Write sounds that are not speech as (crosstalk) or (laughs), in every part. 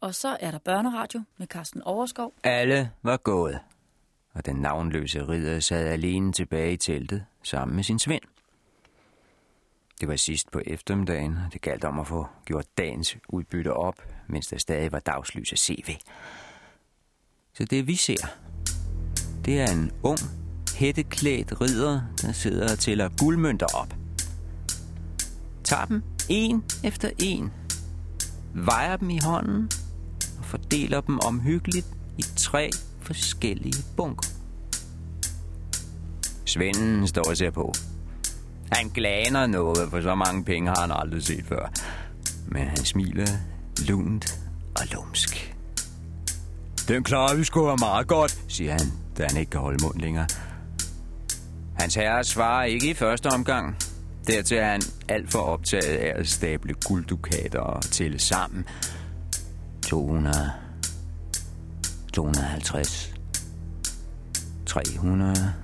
Og så er der børneradio med Carsten Overskov. Alle var gået, og den navnløse ridder sad alene tilbage i teltet sammen med sin svend. Det var sidst på eftermiddagen, og det galt om at få gjort dagens udbytte op, mens der stadig var dagslys at se ved. Så det vi ser, det er en ung, hætteklædt ridder, der sidder og tæller guldmønter op. Tager dem en efter en, vejer dem i hånden fordeler dem omhyggeligt i tre forskellige bunker. Svenden står og ser på. Han glaner noget, for så mange penge har han aldrig set før. Men han smiler lunt og lumsk. Den klarer vi sgu meget godt, siger han, da han ikke kan holde mund længere. Hans herre svarer ikke i første omgang. Dertil er han alt for optaget af at stable gulddukater og tælle sammen. 200, 250, 300.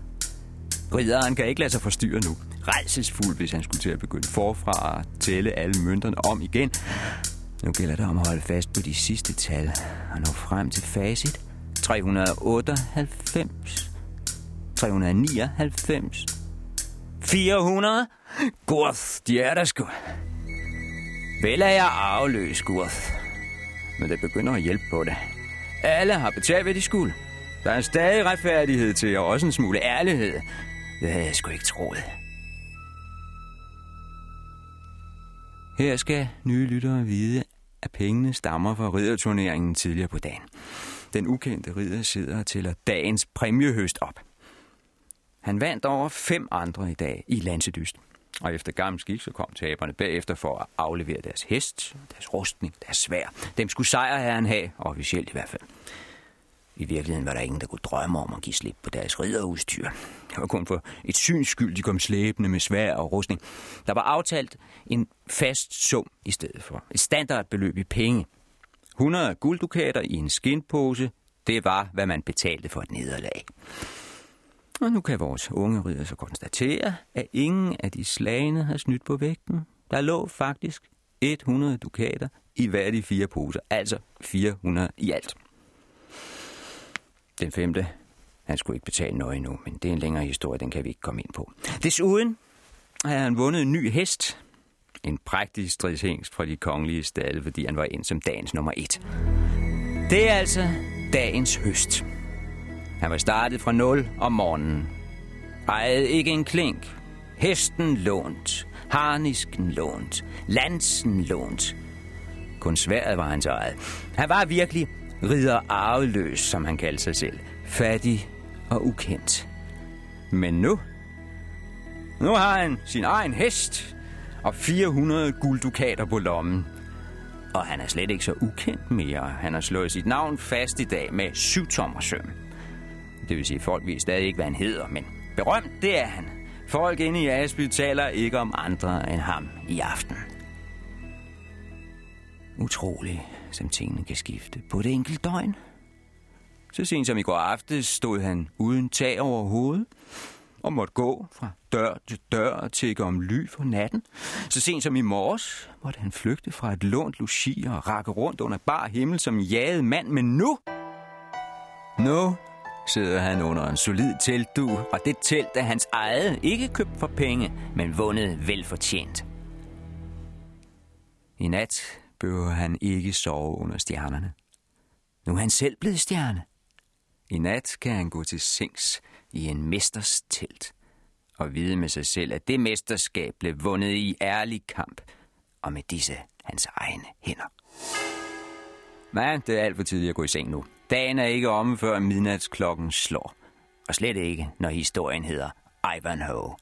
Ridderen kan ikke lade sig forstyrre nu. Rejsesfuld, hvis han skulle til at begynde forfra at tælle alle mønterne om igen. Nu gælder det om at holde fast på de sidste tal og nå frem til facit. 398, 399, 400. Gurth, de er der sgu. Vel er jeg afløs, Gurth. Men det begynder at hjælpe på det. Alle har betalt, hvad de skulle. Der er stadig retfærdighed til, og også en smule ærlighed. Det havde jeg sgu ikke troet. Her skal nye lyttere vide, at pengene stammer fra ridderturneringen tidligere på dagen. Den ukendte ridder sidder og tæller dagens præmiehøst op. Han vandt over fem andre i dag i Lansedyst. Og efter gammel skik, så kom taberne bagefter for at aflevere deres hest, deres rustning, deres svær. Dem skulle sejrherren have, officielt i hvert fald. I virkeligheden var der ingen, der kunne drømme om at give slip på deres ridderudstyr. Det var kun for et syns skyld, de kom slæbende med svær og rustning. Der var aftalt en fast sum i stedet for. Et standardbeløb i penge. 100 gulddukater i en skinpose, det var, hvad man betalte for et nederlag. Og nu kan vores unge ridder så konstatere, at ingen af de slagene har snydt på vægten. Der lå faktisk 100 dukater i hver de fire poser, altså 400 i alt. Den femte, han skulle ikke betale noget endnu, men det er en længere historie, den kan vi ikke komme ind på. Desuden har han vundet en ny hest. En prægtig stridshængst fra de kongelige stalle, fordi han var ind som dagens nummer et. Det er altså dagens høst. Han var startet fra 0 om morgenen. Ejede ikke en klink. Hesten lånt. Harnisken lånt. Lansen lånt. Kun sværet var hans eget. Han var virkelig ridder arveløs, som han kaldte sig selv. Fattig og ukendt. Men nu... Nu har han sin egen hest og 400 gulddukater på lommen. Og han er slet ikke så ukendt mere. Han har slået sit navn fast i dag med syv tommer søm. Det vil sige, folk ved stadig ikke, hvad han hedder, men berømt, det er han. Folk inde i Asby taler ikke om andre end ham i aften. Utroligt, som tingene kan skifte på det enkelt døgn. Så sent som i går aftes stod han uden tag over hovedet og måtte gå fra dør til dør og tække om ly for natten. Så sent som i morges måtte han flygte fra et lånt logi og rakke rundt under bar himmel som en jaget mand. Men nu... Nu sidder han under en solid teltdu, og det telt er hans eget, ikke købt for penge, men vundet velfortjent. I nat behøver han ikke sove under stjernerne. Nu er han selv blevet stjerne. I nat kan han gå til sengs i en mesters telt og vide med sig selv, at det mesterskab blev vundet i ærlig kamp og med disse hans egne hænder. Men det er alt for tidligt at gå i seng nu. Dagen er ikke omme, før midnatsklokken slår. Og slet ikke, når historien hedder Ivanhoe.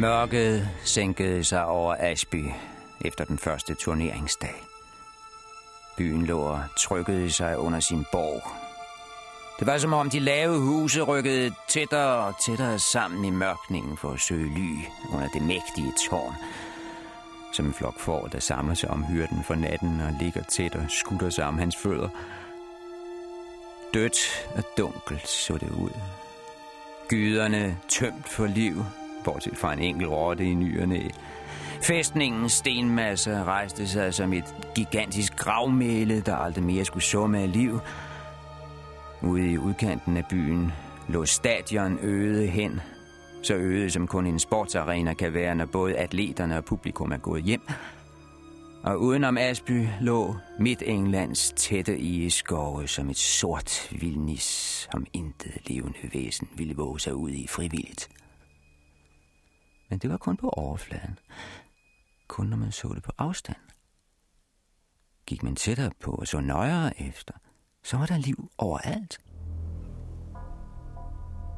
Mørket sænkede sig over Asby efter den første turneringsdag. Byen lå og trykkede sig under sin borg. Det var som om de lave huse rykkede tættere og tættere sammen i mørkningen for at søge ly under det mægtige tårn. Som en flok får, der samler sig om hyrden for natten og ligger tæt og skutter sig om hans fødder. Dødt og dunkelt så det ud. Gyderne tømt for liv, bortset fra en enkelt rotte i nyerne. Fæstningens stenmasse rejste sig som et gigantisk gravmæle, der aldrig mere skulle summe af liv. Ude i udkanten af byen lå stadion øde hen, så øde som kun en sportsarena kan være, når både atleterne og publikum er gået hjem. Og udenom Asby lå midt Englands tætte i skove som et sort vildnis, om intet levende væsen ville våge sig ud i frivilligt. Men det var kun på overfladen. Kun når man så det på afstand. Gik man tættere på og så nøjere efter, så var der liv overalt.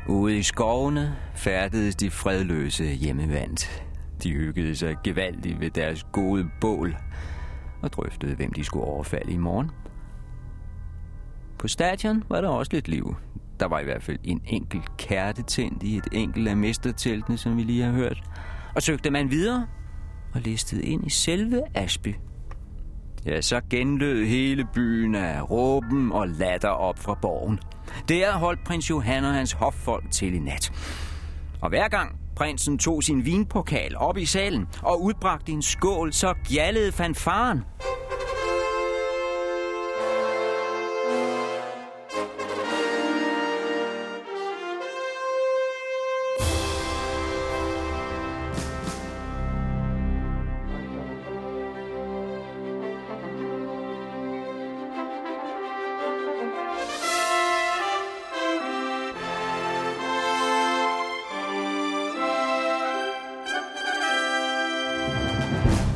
Ude i skovene færdedes de fredløse hjemmevandt. De hyggede sig gevaldigt ved deres gode bål og drøftede, hvem de skulle overfalde i morgen. På stadion var der også lidt liv. Der var i hvert fald en enkelt kærte tændt i et enkelt af mesterteltene, som vi lige har hørt. Og søgte man videre og listede ind i selve Asby. Ja, så genlød hele byen af råben og latter op fra borgen. Der holdt prins Johan og hans hoffolk til i nat. Og hver gang prinsen tog sin vinpokal op i salen og udbragte en skål, så gjaldede fanfaren.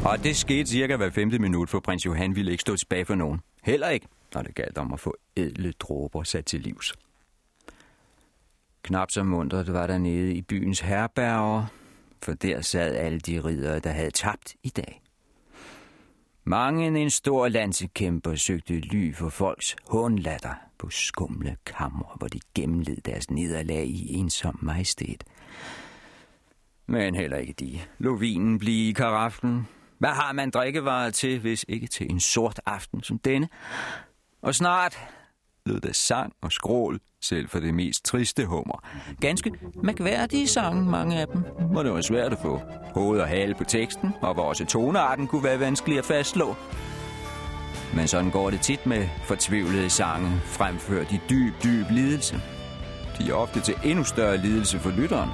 Og det skete cirka hver femte minut, for prins Johan ville ikke stå tilbage for nogen. Heller ikke, når det galt om at få edle dråber sat til livs. Knap så mundret var der nede i byens herberger, for der sad alle de ridere, der havde tabt i dag. Mange en stor landsekæmper søgte ly for folks hånlatter på skumle kammer, hvor de gennemled deres nederlag i ensom majestæt. Men heller ikke de. Lovinen blive i karaften, hvad har man drikkevarer til, hvis ikke til en sort aften som denne? Og snart lød der sang og skrål, selv for det mest triste hummer. Ganske mærkværdige sange, mange af dem, hvor det var svært at få hoved og hale på teksten, og hvor også tonearten kunne være vanskelig at fastslå. Men sådan går det tit med fortvivlede sange, fremført i dyb, dyb lidelse. De er ofte til endnu større lidelse for lytteren.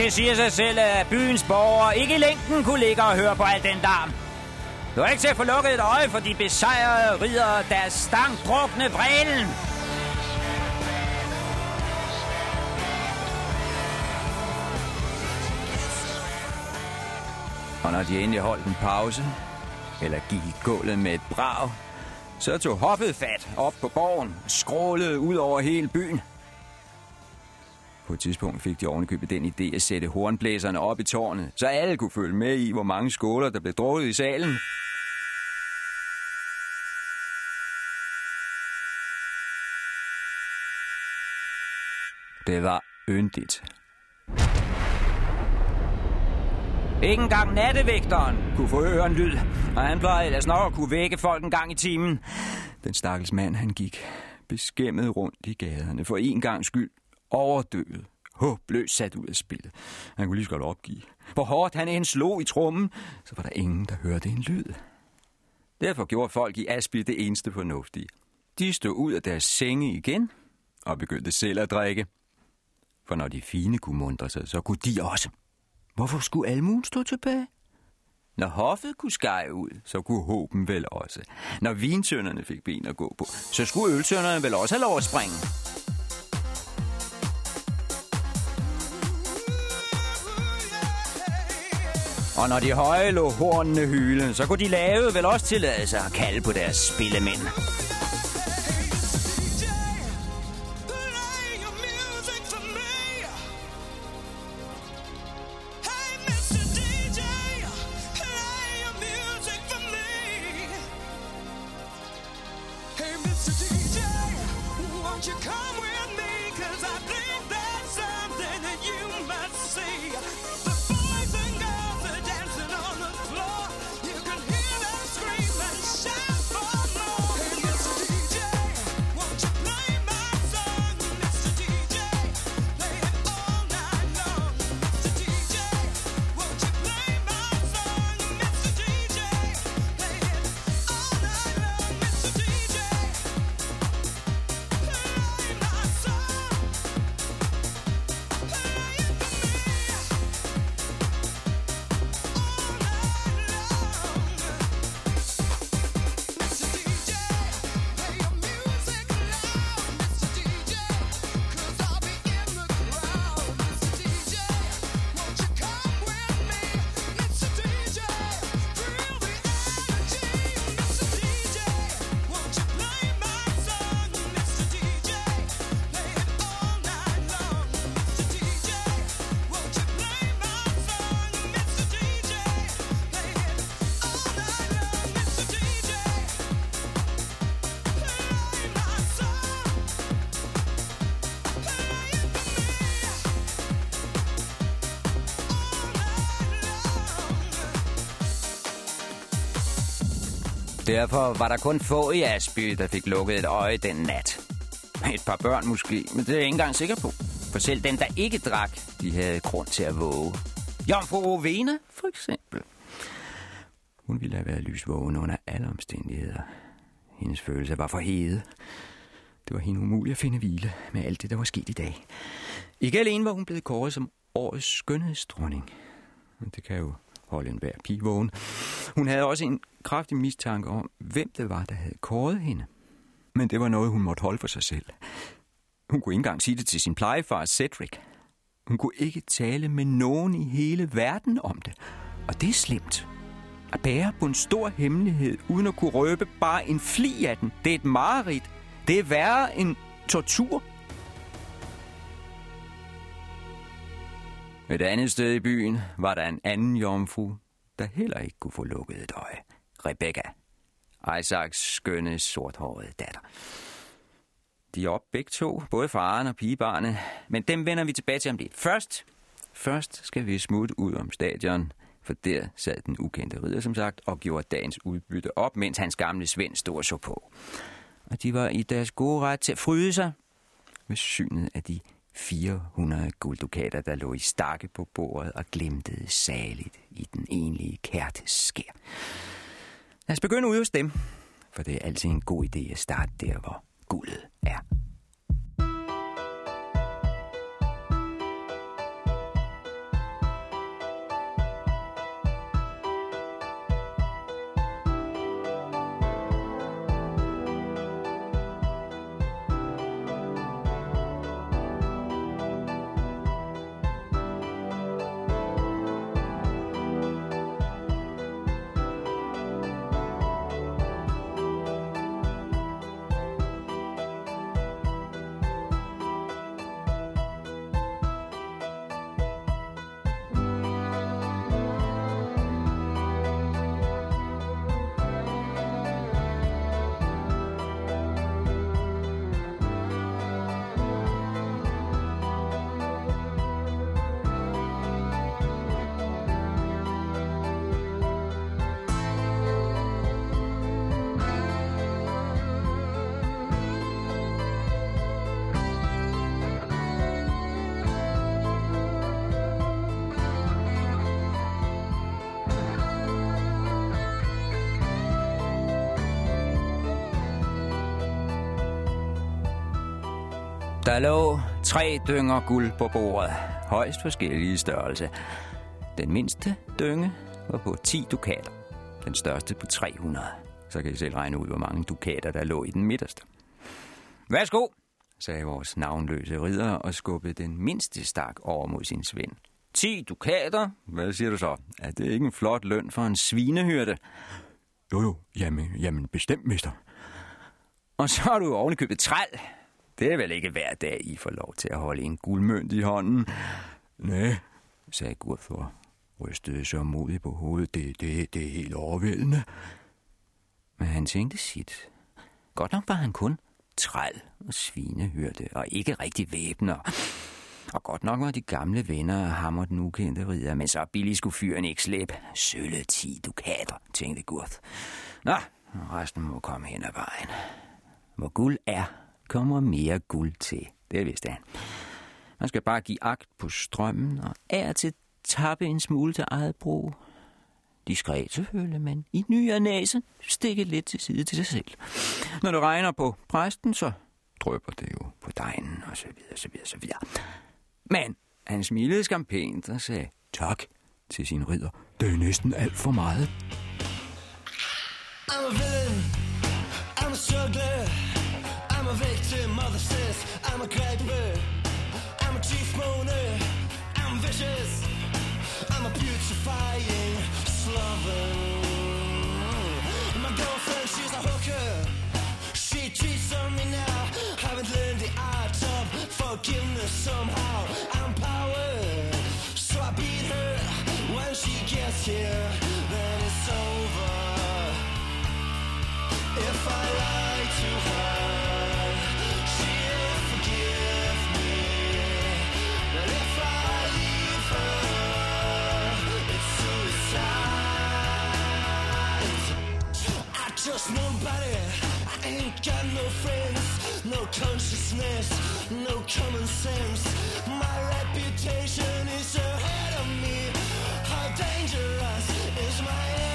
Det siger sig selv, at byens borgere ikke i længden kunne ligge og høre på al den larm. Du er ikke til at få lukket et øje for de besejrede ridere, der stank drukne vrælen. Og når de endelig holdt en pause, eller gik i gulvet med et brag, så tog hoffet fat op på borgen, skrålede ud over hele byen. På et tidspunkt fik de ovenikøbet den idé at sætte hornblæserne op i tårnet, så alle kunne følge med i, hvor mange skåler, der blev drukket i salen. Det var yndigt. Ikke engang nattevægteren kunne få en lyd, og han plejede ellers nok at kunne vække folk en gang i timen. Den stakkels mand, han gik beskæmmet rundt i gaderne for en gang skyld, overdøvet, håbløst sat ud af spillet. Han kunne lige så godt opgive. Hvor hårdt han end slog i trummen, så var der ingen, der hørte en lyd. Derfor gjorde folk i Asby det eneste fornuftige. De stod ud af deres senge igen og begyndte selv at drikke. For når de fine kunne mundre sig, så kunne de også. Hvorfor skulle almuen stå tilbage? Når hoffet kunne skære ud, så kunne håben vel også. Når vintønderne fik ben at gå på, så skulle øltønderne vel også have lov at springe. Og når de høje lå hornene hylen, så kunne de lave vel også tillade sig at kalde på deres spillemænd. Derfor var der kun få i Asby, der fik lukket et øje den nat. Et par børn måske, men det er jeg ikke engang sikker på. For selv den, der ikke drak, de havde grund til at våge. Jomfru Rovena, for eksempel. Hun ville have været lysvågen under alle omstændigheder. Hendes følelse var for hede. Det var hende umuligt at finde hvile med alt det, der var sket i dag. Ikke alene var hun blevet kåret som årets skønhedsdronning. Men det kan jo holde enhver pige vågen. Hun havde også en kraftig mistanke om, hvem det var, der havde kåret hende. Men det var noget, hun måtte holde for sig selv. Hun kunne ikke engang sige det til sin plejefar Cedric. Hun kunne ikke tale med nogen i hele verden om det. Og det er slemt. At bære på en stor hemmelighed, uden at kunne røbe bare en fli af den, det er et mareridt. Det er værre end tortur. Et andet sted i byen var der en anden jomfru, der heller ikke kunne få lukket et øje. Rebecca, Isaacs skønne, sorthårede datter. De er op begge to, både faren og pigebarnet, men dem vender vi tilbage til om lidt. Først, først skal vi smutte ud om stadion, for der sad den ukendte ridder, som sagt, og gjorde dagens udbytte op, mens hans gamle Svend stod og så på. Og de var i deres gode ret til at fryde sig ved synet af de 400 gulddukater, der lå i stakke på bordet og glimtede saligt i den enlige kærtes skær. Lad os begynde ude hos dem, for det er altid en god idé at starte der, hvor guldet er. Tre dynger guld på bordet, højst forskellige størrelse. Den mindste dynge var på 10 dukater, den største på 300. Så kan I selv regne ud, hvor mange dukater der lå i den midterste. Værsgo, sagde vores navnløse ridder og skubbede den mindste stak over mod sin svend. 10 dukater? Hvad siger du så? Er det ikke en flot løn for en svinehyrde? Jo jo, jamen, jamen bestemt, mester. Og så har du ovenikøbet træl. Det er vel ikke hver dag, I får lov til at holde en guldmønt i hånden? Nej, sagde Gurthor. Rystede så modigt på hovedet. Det, det, det er helt overvældende. Men han tænkte sit. Godt nok var han kun træl og svinehørte, og ikke rigtig væbner. Og godt nok var de gamle venner af ham og den ukendte ridder, men så billig skulle fyren ikke slippe. Sølle 10 dukater, tænkte Gurth. Nå, resten må komme hen ad vejen. Hvor guld er, kommer mere guld til. Det vidste han. Man skal bare give agt på strømmen, og er til tappe en smule til eget brug. Diskret selvfølgelig, men i ny og næse stikke lidt til side til sig selv. Når det regner på præsten, så drøber det jo på dejen, og så videre, så videre, så videre. Men han smilede skam pænt og sagde tak til sin ridder. Det er næsten alt for meget. I'm a villain, I'm so glad. A victim of the sis, I'm a griper, I'm a chief moaner, I'm vicious, I'm a putrefying sloven. My girlfriend, she's a hooker, she cheats on me now, haven't learned the art of forgiveness somehow. I'm power, so I beat her when she gets here, got no friends, no consciousness, no common sense. My reputation is ahead of me. How dangerous is my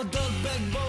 I'm a dog bag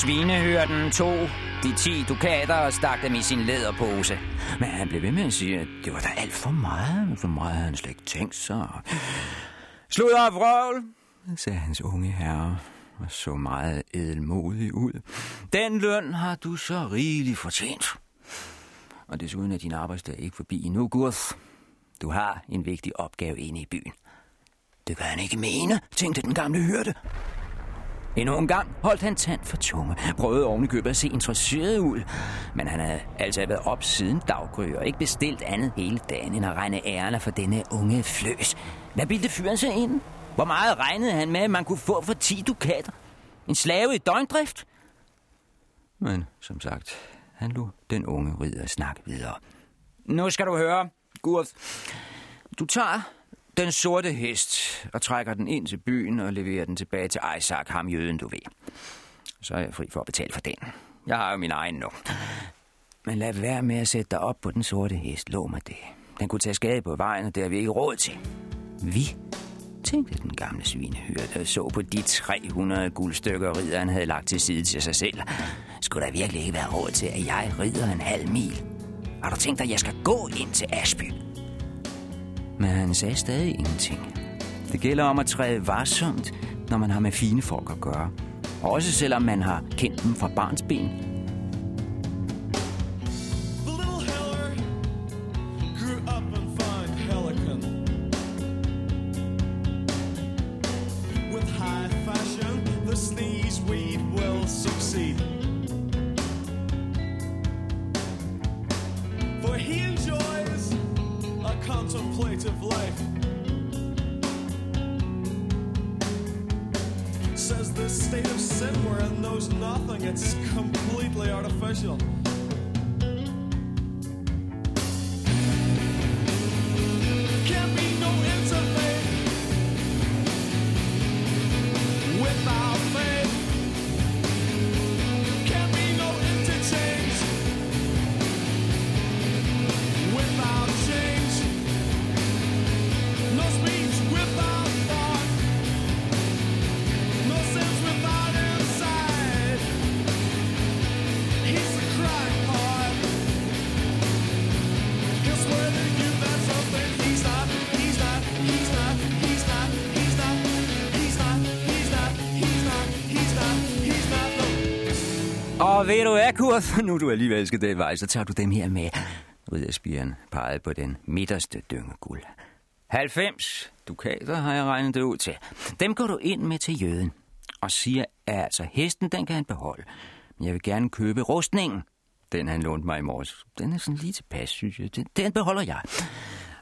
Svinehyrden tog de 10 dukater og stak dem i sin læderpose. Men han blev ved med at sige, at det var da alt for meget. For meget havde han slet ikke tænkt sig. Slut af vrøvl, sagde hans unge herre og så meget edelmodig ud. Den løn har du så rigeligt fortjent. Og desuden er din arbejdsdag ikke forbi endnu, Gurth. Du har en vigtig opgave inde i byen. Det kan han ikke mene, tænkte den gamle hyrde. Endnu en gang holdt han tand for tunge, prøvede ovenikøbet at se interesseret ud. Men han havde altså været op siden daggry og ikke bestilt andet hele dagen end at regne ærerne for denne unge fløs. Hvad bildte fyren sig ind? Hvor meget regnede han med, at man kunne få for 10 dukater? En slave i døgndrift? Men som sagt, han lå den unge ridder snakke videre. Nu skal du høre, Gurth. Du tager den sorte hest og trækker den ind til byen og leverer den tilbage til Isaac, ham jøden, du ved. Så er jeg fri for at betale for den. Jeg har jo min egen nu. Men lad være med at sætte dig op på den sorte hest, lov mig det. Den kunne tage skade på vejen, og det har vi ikke råd til. Vi? Tænkte den gamle svinehyrde og så på de 300 guldstykker, ridderen havde lagt til side til sig selv. Skulle der virkelig ikke være råd til, at jeg rider en halv mil? Har du tænkt dig, at jeg skal gå ind til Asby? Men han sagde stadig ingenting. Det gælder om at træde varsomt, når man har med fine folk at gøre. Også selvom man har kendt dem fra barns ved du hvad, Kurt? (laughs) Nu du alligevel skal den vej, så tager du dem her med. Ridderspiren pegede på den midterste dyngeguld. 90 dukater har jeg regnet det ud til. Dem går du ind med til jøden og siger, at altså hesten, den kan han beholde. Men jeg vil gerne købe rustningen. Den han lånte mig i morges. Den er sådan lige tilpas, synes jeg. Den, den beholder jeg.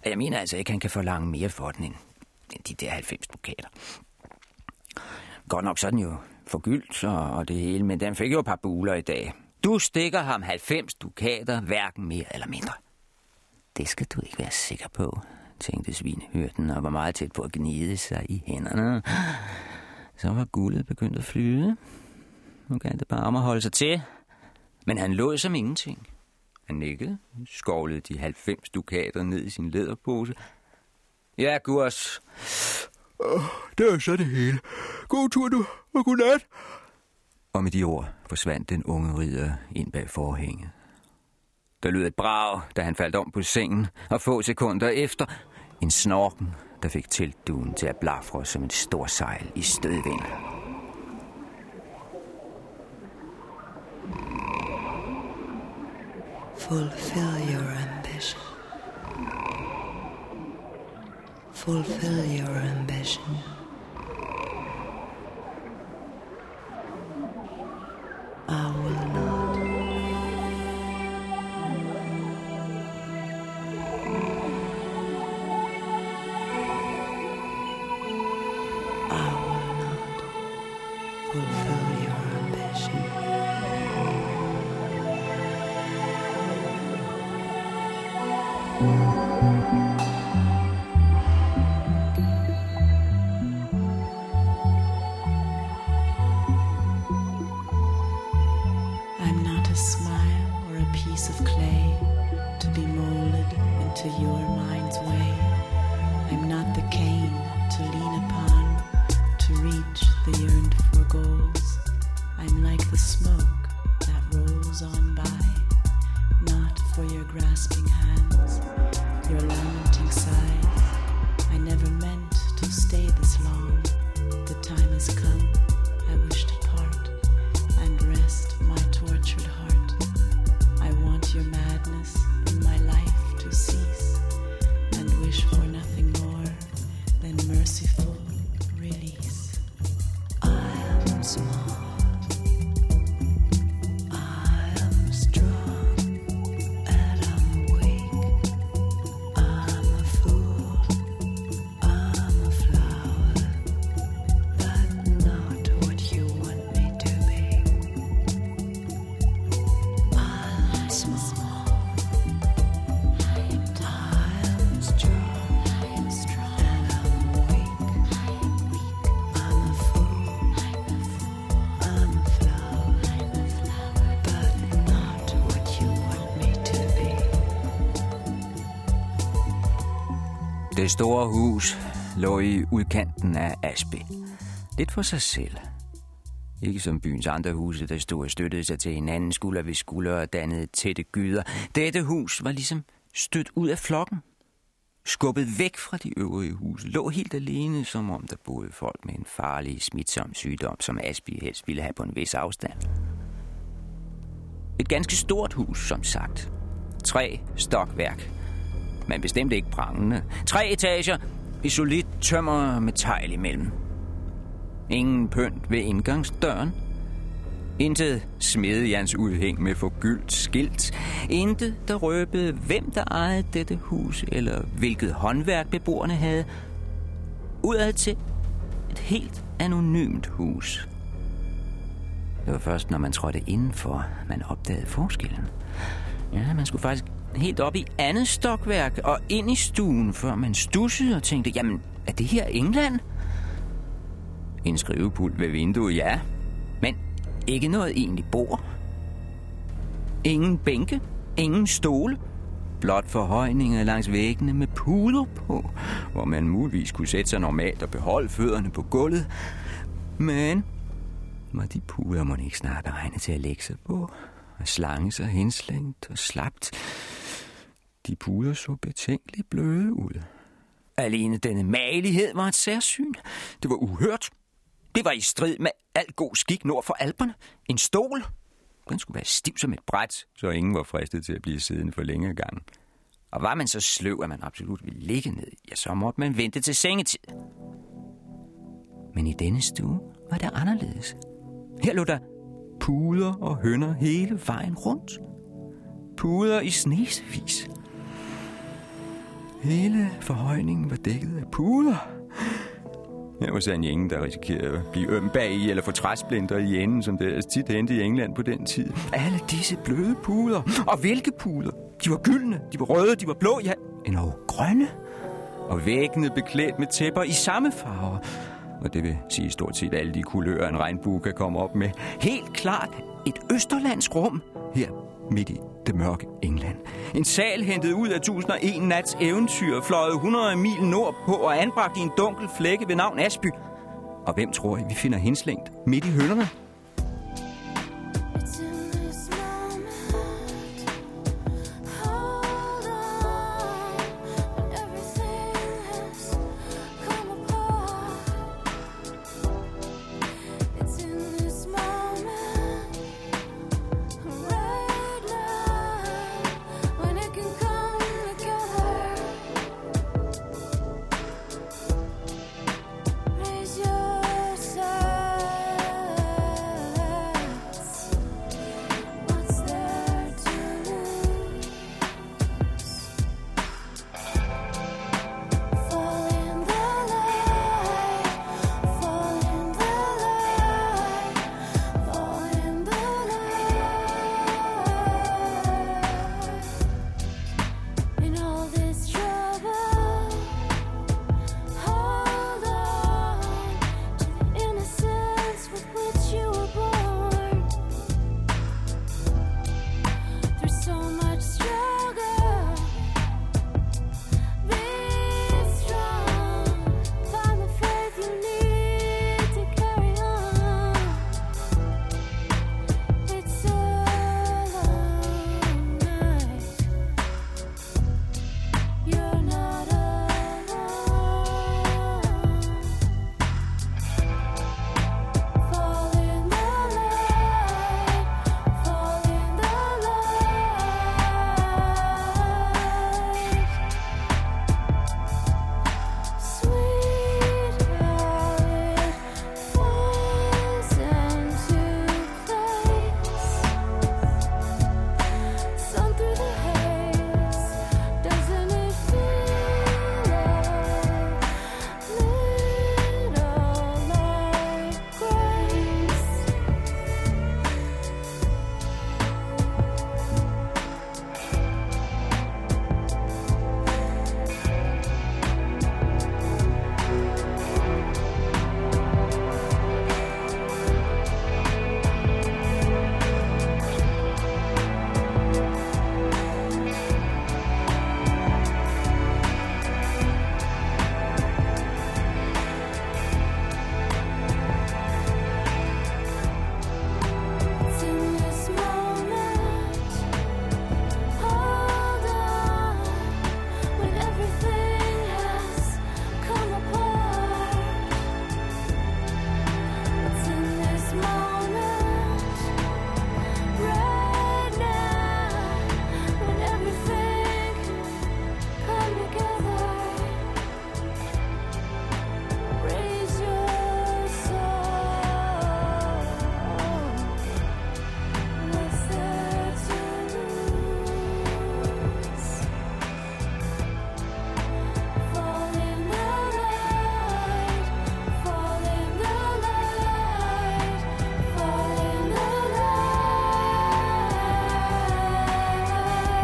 Og jeg mener altså ikke, han kan forlange mere for den end, end de der 90 dukater. Godt nok så er den jo forgyldt og, og det hele, men den fik jo et par buler i dag. Du stikker ham 90 dukater, hverken mere eller mindre. Det skal du ikke være sikker på, tænkte svinehyrden og var meget tæt på at gnide sig i hænderne. Så var guldet begyndt at flyde. Nu gav det bare om at holde sig til. Men han lå som ingenting. Han nikkede, skovlede de 90 dukater ned i sin læderpose. Ja, Gurs, det er så det hele. God tur, du, og godnat. Og med de ord forsvandt den unge ridder ind bag forhænget. Der lød et brag, da han faldt om på sengen, og få sekunder efter en snorken, der fik teltduen til at blafre som en stor sejl i stødvind. Fulfill your ambition. Fulfill your ambition. I will not. I will Det store hus lå i udkanten af Asby. Lidt for sig selv. Ikke som byens andre huse, der stod og støttede sig til hinanden skulder ved skulder og dannede tætte gyder. Dette hus var ligesom stødt ud af flokken. Skubbet væk fra de øvrige huse. Lå helt alene, som om der boede folk med en farlig, smitsom sygdom, som Asby helst ville have på en vis afstand. Et ganske stort hus, som sagt. Tre stokværk men bestemt ikke prangende. Tre etager i solidt tømmer med tegl imellem. Ingen pynt ved indgangsdøren. Intet smedejerns udhæng med forgyldt skilt. Intet, der røbede, hvem der ejede dette hus, eller hvilket håndværk beboerne havde. Udad til et helt anonymt hus. Det var først, når man trådte indenfor, man opdagede forskellen. Ja, man skulle faktisk helt op i andet stokværk og ind i stuen, før man stussede og tænkte, jamen, er det her England? En skrivepult ved vinduet, ja. Men ikke noget egentlig bord. Ingen bænke, ingen stole. Blot forhøjninger langs væggene med puder på, hvor man muligvis kunne sætte sig normalt og beholde fødderne på gulvet. Men var de puder må ikke snart egne til at lægge sig på og slange sig henslængt og slapt. De puder så betænkeligt bløde ud. Alene denne malighed var et særsyn. Det var uhørt. Det var i strid med al god skik nord for alberne. En stol. Den skulle være stiv som et bræt, så ingen var fristet til at blive siddende for længe gang. Og var man så sløv, at man absolut ville ligge ned, ja, så måtte man vente til sengetid. Men i denne stue var det anderledes. Her lå der puder og hønder hele vejen rundt. Puder i snesevis. Hele forhøjningen var dækket af puder. Her var sådan ingen, der risikerede at blive øm bag i eller få træsplinter i enden, som det tit hentede i England på den tid. Alle disse bløde puder. Og hvilke puder? De var gyldne, de var røde, de var blå, ja, endnu grønne. Og væggene beklædt med tæpper i samme farver. Og det vil sige stort set alle de kulører, en regnbue kan komme op med. Helt klart et østerlandsk rum her midt i det mørke England. En sal hentet ud af 1001 nats eventyr, fløjet 100 mil nordpå og anbragt i en dunkel flække ved navn Asby. Og hvem tror I, vi finder henslængt midt i hønderne?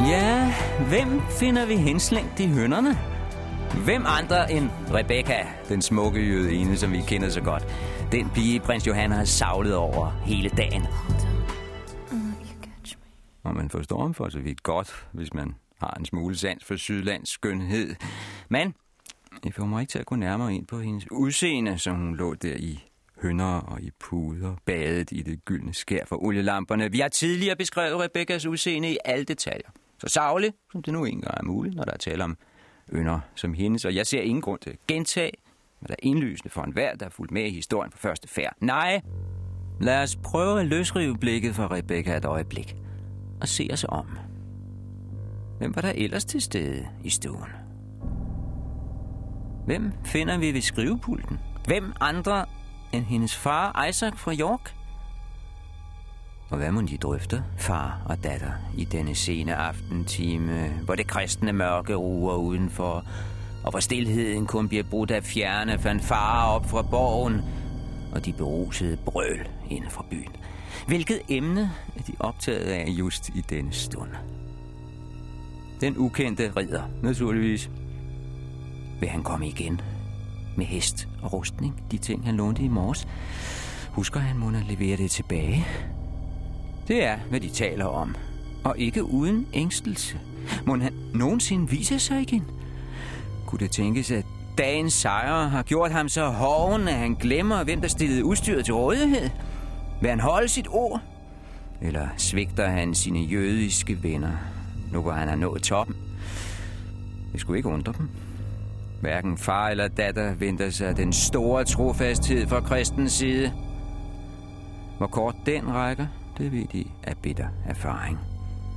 Ja, hvem finder vi henslængt i hønderne? Hvem andre end Rebecca, den smukke jødine, som vi kender så godt. Den pige, prins Johan har savlet over hele dagen. Og man forstår ham for så vidt godt, hvis man har en smule sans for Sydlands skønhed. Men jeg får mig ikke til at gå nærmere ind på hendes udseende, som hun lå der i hønder og i puder, badet i det gyldne skær for olielamperne. Vi har tidligere beskrevet Rebekkas udseende i alle detaljer. Så savlig, som det nu engang er muligt, når der er tale om ynder som hendes. Og jeg ser ingen grund til at gentage, hvad der er indlysende for enhver, der er fulgt med i historien på første færd. Nej, lad os prøve at løsrive blikket fra Rebecca et øjeblik og se os om. Hvem var der ellers til stede i stuen? Hvem finder vi ved skrivepulten? Hvem andre end hendes far Isaac fra York? Og hvad må de drøfte, far og datter, i denne sene aftentime, hvor det kristne mørke ruer udenfor, og hvor stillheden kun bliver brudt af fjerne fanfarer op fra borgen, og de berusede brøl inden for byen. Hvilket emne er de optaget af just i denne stund? Den ukendte ridder, naturligvis. Vil han komme igen? Med hest og rustning, de ting han lånte i morges. Husker han må levere det tilbage? Det er, hvad de taler om. Og ikke uden ængstelse. Må han nogensinde vise sig igen? Kunne det tænkes, at dagens sejre har gjort ham så hoven, at han glemmer, hvem der stillede udstyret til rådighed? Vil han holde sit ord? Eller svigter han sine jødiske venner, nu hvor han har nået toppen? Det skulle ikke undre dem. Hverken far eller datter venter sig den store trofasthed fra kristens side. Hvor kort den rækker, det ved de af bitter erfaring.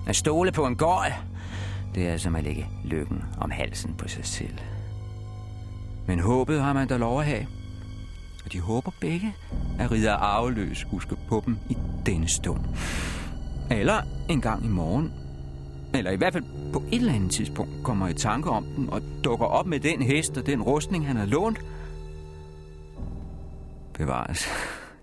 At stole på en gård, det er som at lægge lykken om halsen på sig selv. Men håbet har man da lov at have. Og de håber begge, at ridder arveløs husker på dem i denne stund. Eller en gang i morgen. Eller i hvert fald på et eller andet tidspunkt kommer i tanke om dem og dukker op med den hest og den rustning, han har lånt. Bevares.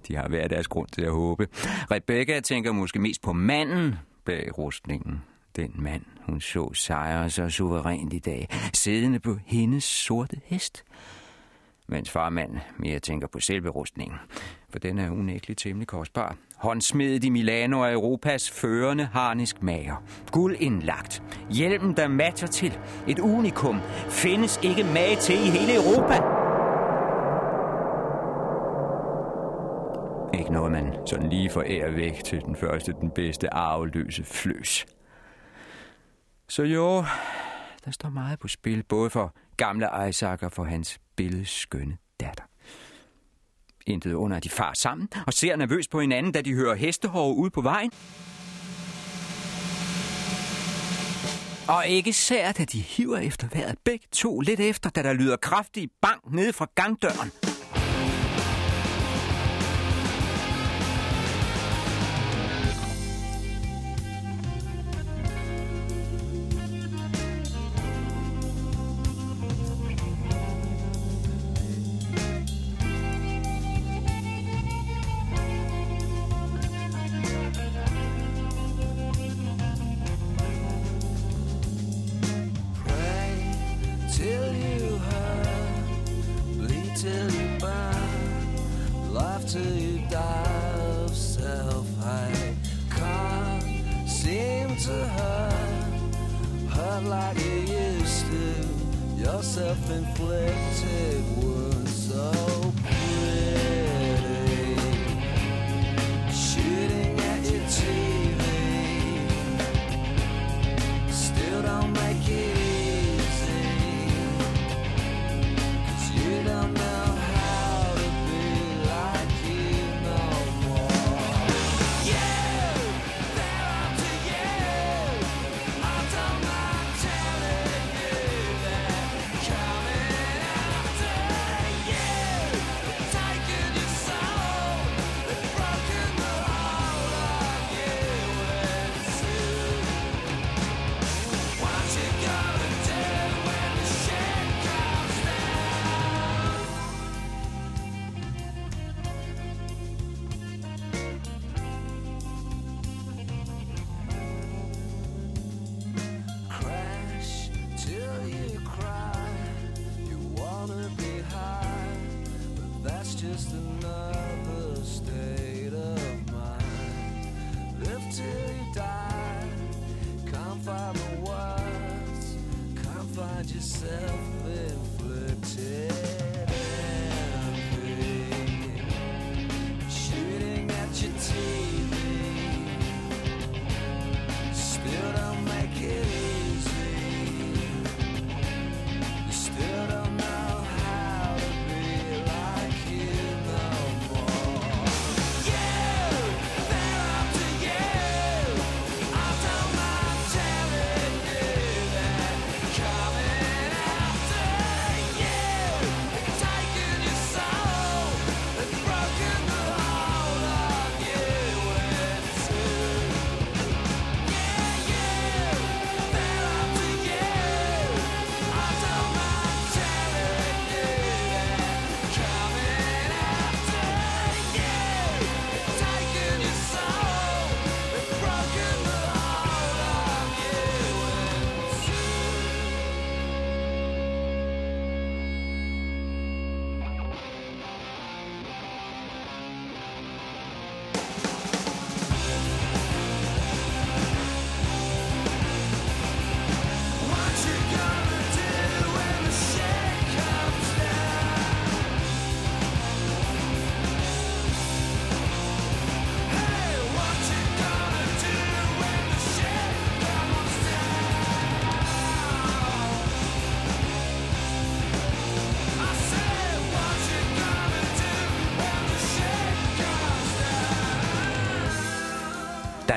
De har hver deres grund til at håbe. Rebecca tænker måske mest på manden bag rustningen. Den mand, hun så sejre så suverænt i dag, siddende på hendes sorte hest. Mens farmand mere tænker på selve rustningen, for den er unægteligt temmelig kostbar. Håndsmedet i Milano er Europas førende harnisk mager. Guld indlagt. Hjelmen, der matcher til. Et unikum. Findes ikke mage til i hele Europa. Ikke noget, man sådan lige forærer væk til den første, den bedste arveløse fløs. Så jo, der står meget på spil, både for gamle Isaac og for hans billedskønne datter. Intet under, at de far sammen og ser nervøst på hinanden, da de hører hestehår ude på vejen. Og ikke sær, at de hiver efter vejret begge to lidt efter, da der lyder kraftig bank nede fra gangdøren.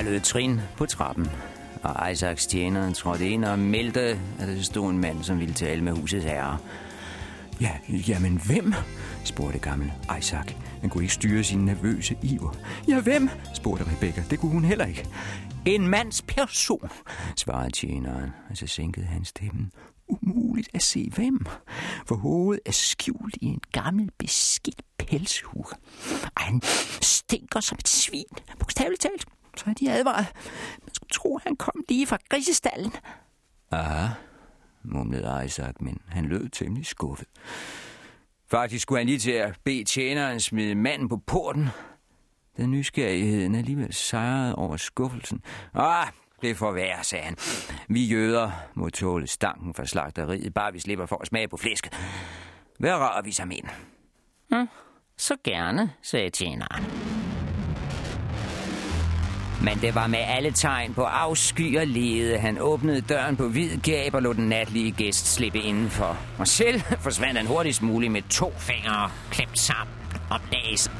Der trin på trappen, og Isaacs tjener trådte ind og meldte, at der stod en mand, som ville tale med husets herre. Ja, jamen hvem? spurgte gammel Isaac. Han kunne ikke styre sin nervøse iver. Ja, hvem? spurgte Rebecca. Det kunne hun heller ikke. En mands person, svarede tjeneren, og så sænkede han stemmen. Umuligt at se hvem, for hovedet er skjult i en gammel beskidt pelshue. Og han stinker som et svin, bogstaveligt talt. Så er de advaret. Man skulle tro, han kom lige fra grisestallen. Aha, mumlede Isaac, men han lød temmelig skuffet. Faktisk skulle han lige til at bede tjeneren smide manden på porten. Den nysgerrigheden alligevel sejrede over skuffelsen. Ah, det får være, sagde han. Vi jøder må tåle stanken fra slagteriet, bare vi slipper for at smage på flæsket. Hvad rører vi sammen ind? Hm, så gerne, sagde tjeneren. Men det var med alle tegn på afsky og lede. Han åbnede døren på hvid gab og lod den natlige gæst slippe indenfor. Og selv (laughs) forsvandt han hurtigst muligt med to fingre klemt sammen om næsen.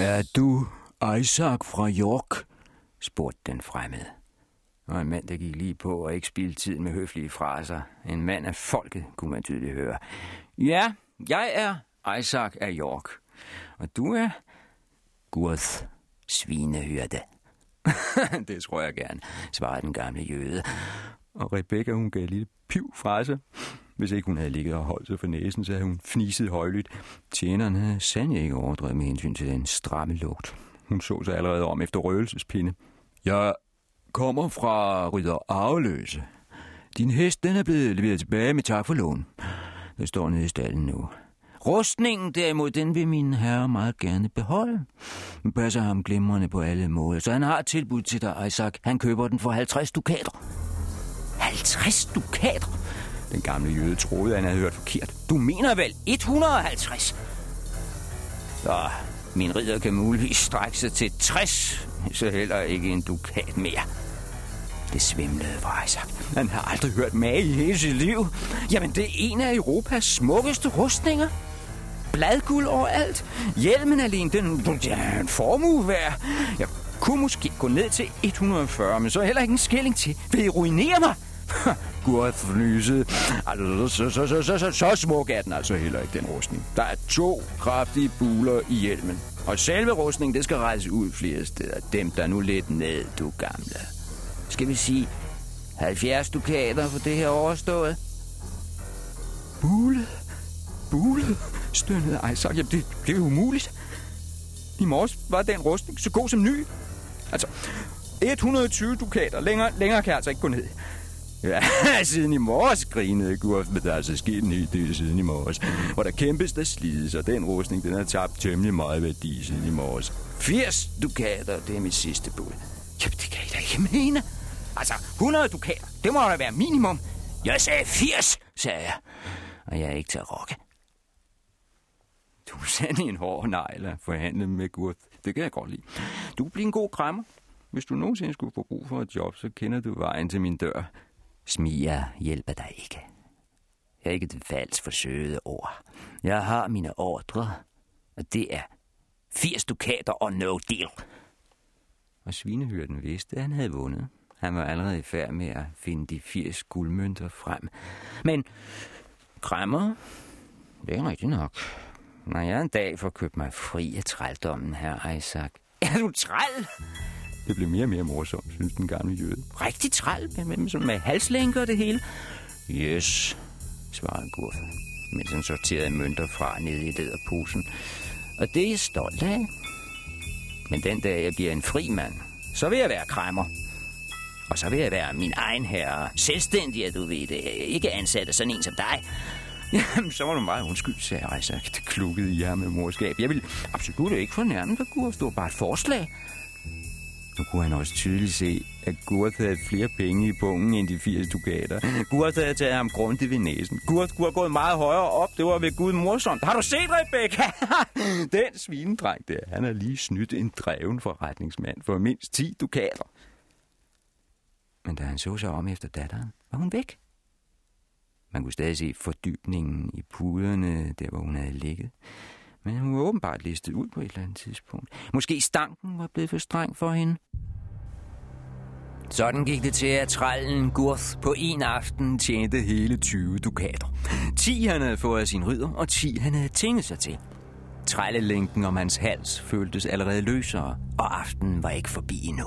Er du Isaac fra York? spurgte den fremmede. Og en mand, der gik lige på og ikke spildte tid med høflige fraser. En mand af folket, kunne man tydeligt høre. Ja, jeg er Isaac af York. Og du er Gurth Svinehyrde. (laughs) det tror jeg gerne, svarede den gamle jøde. Og Rebecca, hun gav et lille piv fra sig. Hvis ikke hun havde ligget og holdt sig for næsen, så havde hun fniset højlydt. Tjeneren havde sandelig ikke overdrevet med hensyn til den stramme lugt. Hun så sig allerede om efter røgelsespinde. Jeg kommer fra Ridder Arveløse. Din hest, den er blevet leveret tilbage med tak for lån. Den står nede i stallen nu. Rustningen derimod, den vil min herre meget gerne beholde. Den passer ham glimrende på alle måder, så han har et tilbud til dig, Isaac. Han køber den for 50 dukater. 50 dukater? Den gamle jøde troede, han havde hørt forkert. Du mener vel 150? Så min ridder kan muligvis strække sig til 60, så heller ikke en dukat mere. Det svimlede for Isaac. Han har aldrig hørt mage i hele sit liv. Jamen, det er en af Europas smukkeste rustninger. Bladguld overalt. Hjelmen alene, den den er en formue værd. Jeg kunne måske gå ned til 140, men så heller ikke en skilling til. Vil I ruinere mig? (laughs) Gud. Altså, så, så, så, så, så, så smuk er den altså heller ikke, den rustning. Der er to kraftige buler i hjelmen. Og selve rustningen, det skal rejses ud flere steder. Dem der nu lidt ned, du gamle. Skal vi sige 70 dukater for det her overstået? Bule? Bule? Stønnede Isaac. Jamen, det, det er umuligt. I morges var den rustning så god som ny. Altså, 120 dukater. Længere, længere kan jeg altså ikke gå ned. Ja, (laughs) siden i morges grinede Gurf, men der er altså sket en hel del siden i morges. Hvor der kæmpes, der slides, og den rustning, den har tabt temmelig meget værdi siden i morges. 80 dukater, det er mit sidste bud. Jamen, det kan I da ikke mene. Altså, 100 dukater, det må da være minimum. Jeg sagde 80, sagde jeg. Og jeg er ikke til at rokke. Du er sandt en hård negl at forhandle med Gurf. Det kan jeg godt lide. Du bliver en god krammer. Hvis du nogensinde skulle få brug for et job, så kender du vejen til min dør. Smiger hjælper dig ikke. Jeg er ikke et falsk forsøgede ord. Jeg har mine ordre, og det er 80 dukater og no deal. Og svinehyrden vidste, at han havde vundet. Han var allerede i færd med at finde de 80 guldmønter frem. Men krammer, det er rigtigt nok. Når jeg en dag får købt mig fri af trældommen, her Isaac. Er du træl? Det blev mere og mere morsomt, synes den gamle jøde. Rigtig træl, med, med, med, med halslænker og det hele. Yes, svarede Gurf, mens han sorterede mønter fra nede i lederposen. Og det er jeg stolt af. Men den dag jeg bliver en fri mand, så vil jeg være kræmmer. Og så vil jeg være min egen herre. Selvstændig, at du ved det. Ikke ansat af sådan en som dig. Jamen, så var du meget undskyld, sagde Isaac. Det klukkede i ham med morskab. Jeg vil absolut ikke fornærme dig, Gurf. Det var bare et forslag. Nu kunne han også tydeligt se, at Gurt havde flere penge i pungen end de 80 dukater. Gurt havde taget ham grundigt ved næsen. Gurt kunne have gået meget højere op. Det var ved Gud morsomt. Har du set, Rebecca? (laughs) Den svinedreng der, han har lige snydt en dreven forretningsmand for mindst 10 dukater. Men da han så sig om efter datteren, var hun væk. Man kunne stadig se fordybningen i puderne, der hvor hun havde ligget. Men hun var åbenbart listet ud på et eller andet tidspunkt. Måske stanken var blevet for streng for hende. Sådan gik det til, at trællen Gurth på en aften tjente hele 20 dukater. 10 han havde fået af sin ridder, og 10 han havde tænkt sig til. Trællelænken om hans hals føltes allerede løsere, og aftenen var ikke forbi endnu.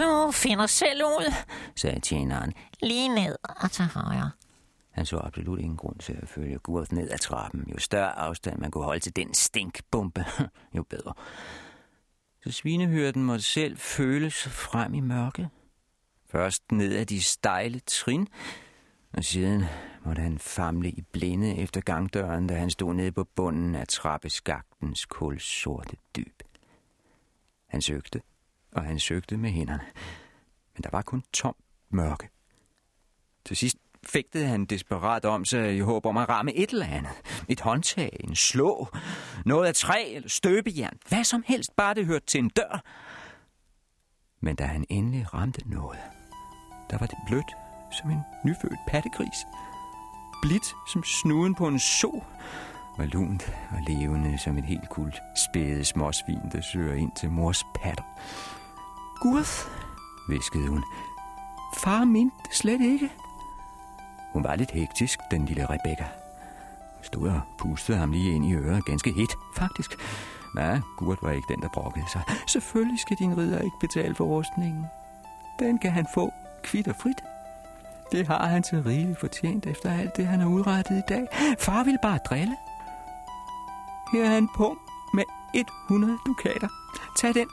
Du finder selv ud, sagde tjeneren. Lige ned og til højre. Han så absolut ingen grund til at følge Gurt ned ad trappen. Jo større afstand man kunne holde til den stinkbombe, (laughs) jo bedre. Så svinehyrden måtte selv føle sig frem i mørket. Først ned ad de stejle trin, og siden måtte han famle i blinde efter gangdøren, da han stod nede på bunden af trappeskagtens kulsorte dyb. Han søgte, og han søgte med hænderne. Men der var kun tom mørke. Til sidst fægtede han desperat om sig i håb om at ramme et eller andet. Et håndtag, en slå, noget af træ eller støbejern. Hvad som helst, bare det hørte til en dør. Men da han endelig ramte noget, der var det blødt som en nyfødt pattegris. Blidt som snuden på en so. Og lunt og levende som et helt kult spæde småsvin, der søger ind til mors patter. Gud, viskede hun. Far mente det slet ikke. Hun var lidt hektisk, den lille Rebecca. Hun stod og pustede ham lige ind i øret, ganske hit, faktisk. Nej, Gurt var ikke den, der brokkede sig. Selvfølgelig skal din ridder ikke betale for rustningen. Den kan han få kvitt og frit. Det har han til rigeligt fortjent efter alt det, han har udrettet i dag. Far vil bare drille. Her er en pung med 100 dukater. Tag den.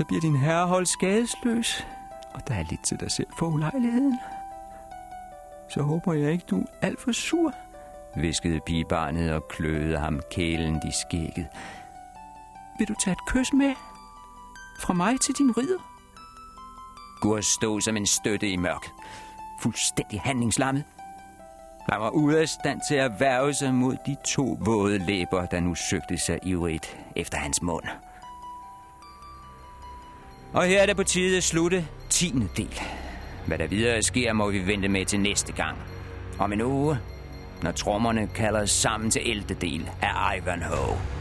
Så bliver din herre holdt skadesløs. Og der er lidt til dig selv for ulejligheden. Så håber jeg ikke, du er alt for sur, viskede pigebarnet og kløede ham kælen i skægget. Vil du tage et kys med? Fra mig til din ridder? Gur stod som en støtte i mørk. Fuldstændig handlingslammet. Han var ude af stand til at værve sig mod de to våde læber, der nu søgte sig ivrigt efter hans mund. Og her er det på tide at slutte 10. del. Hvad der videre sker, må vi vente med til næste gang. Om en uge, når trommerne kalder sammen til 11. del af Ivanhoe.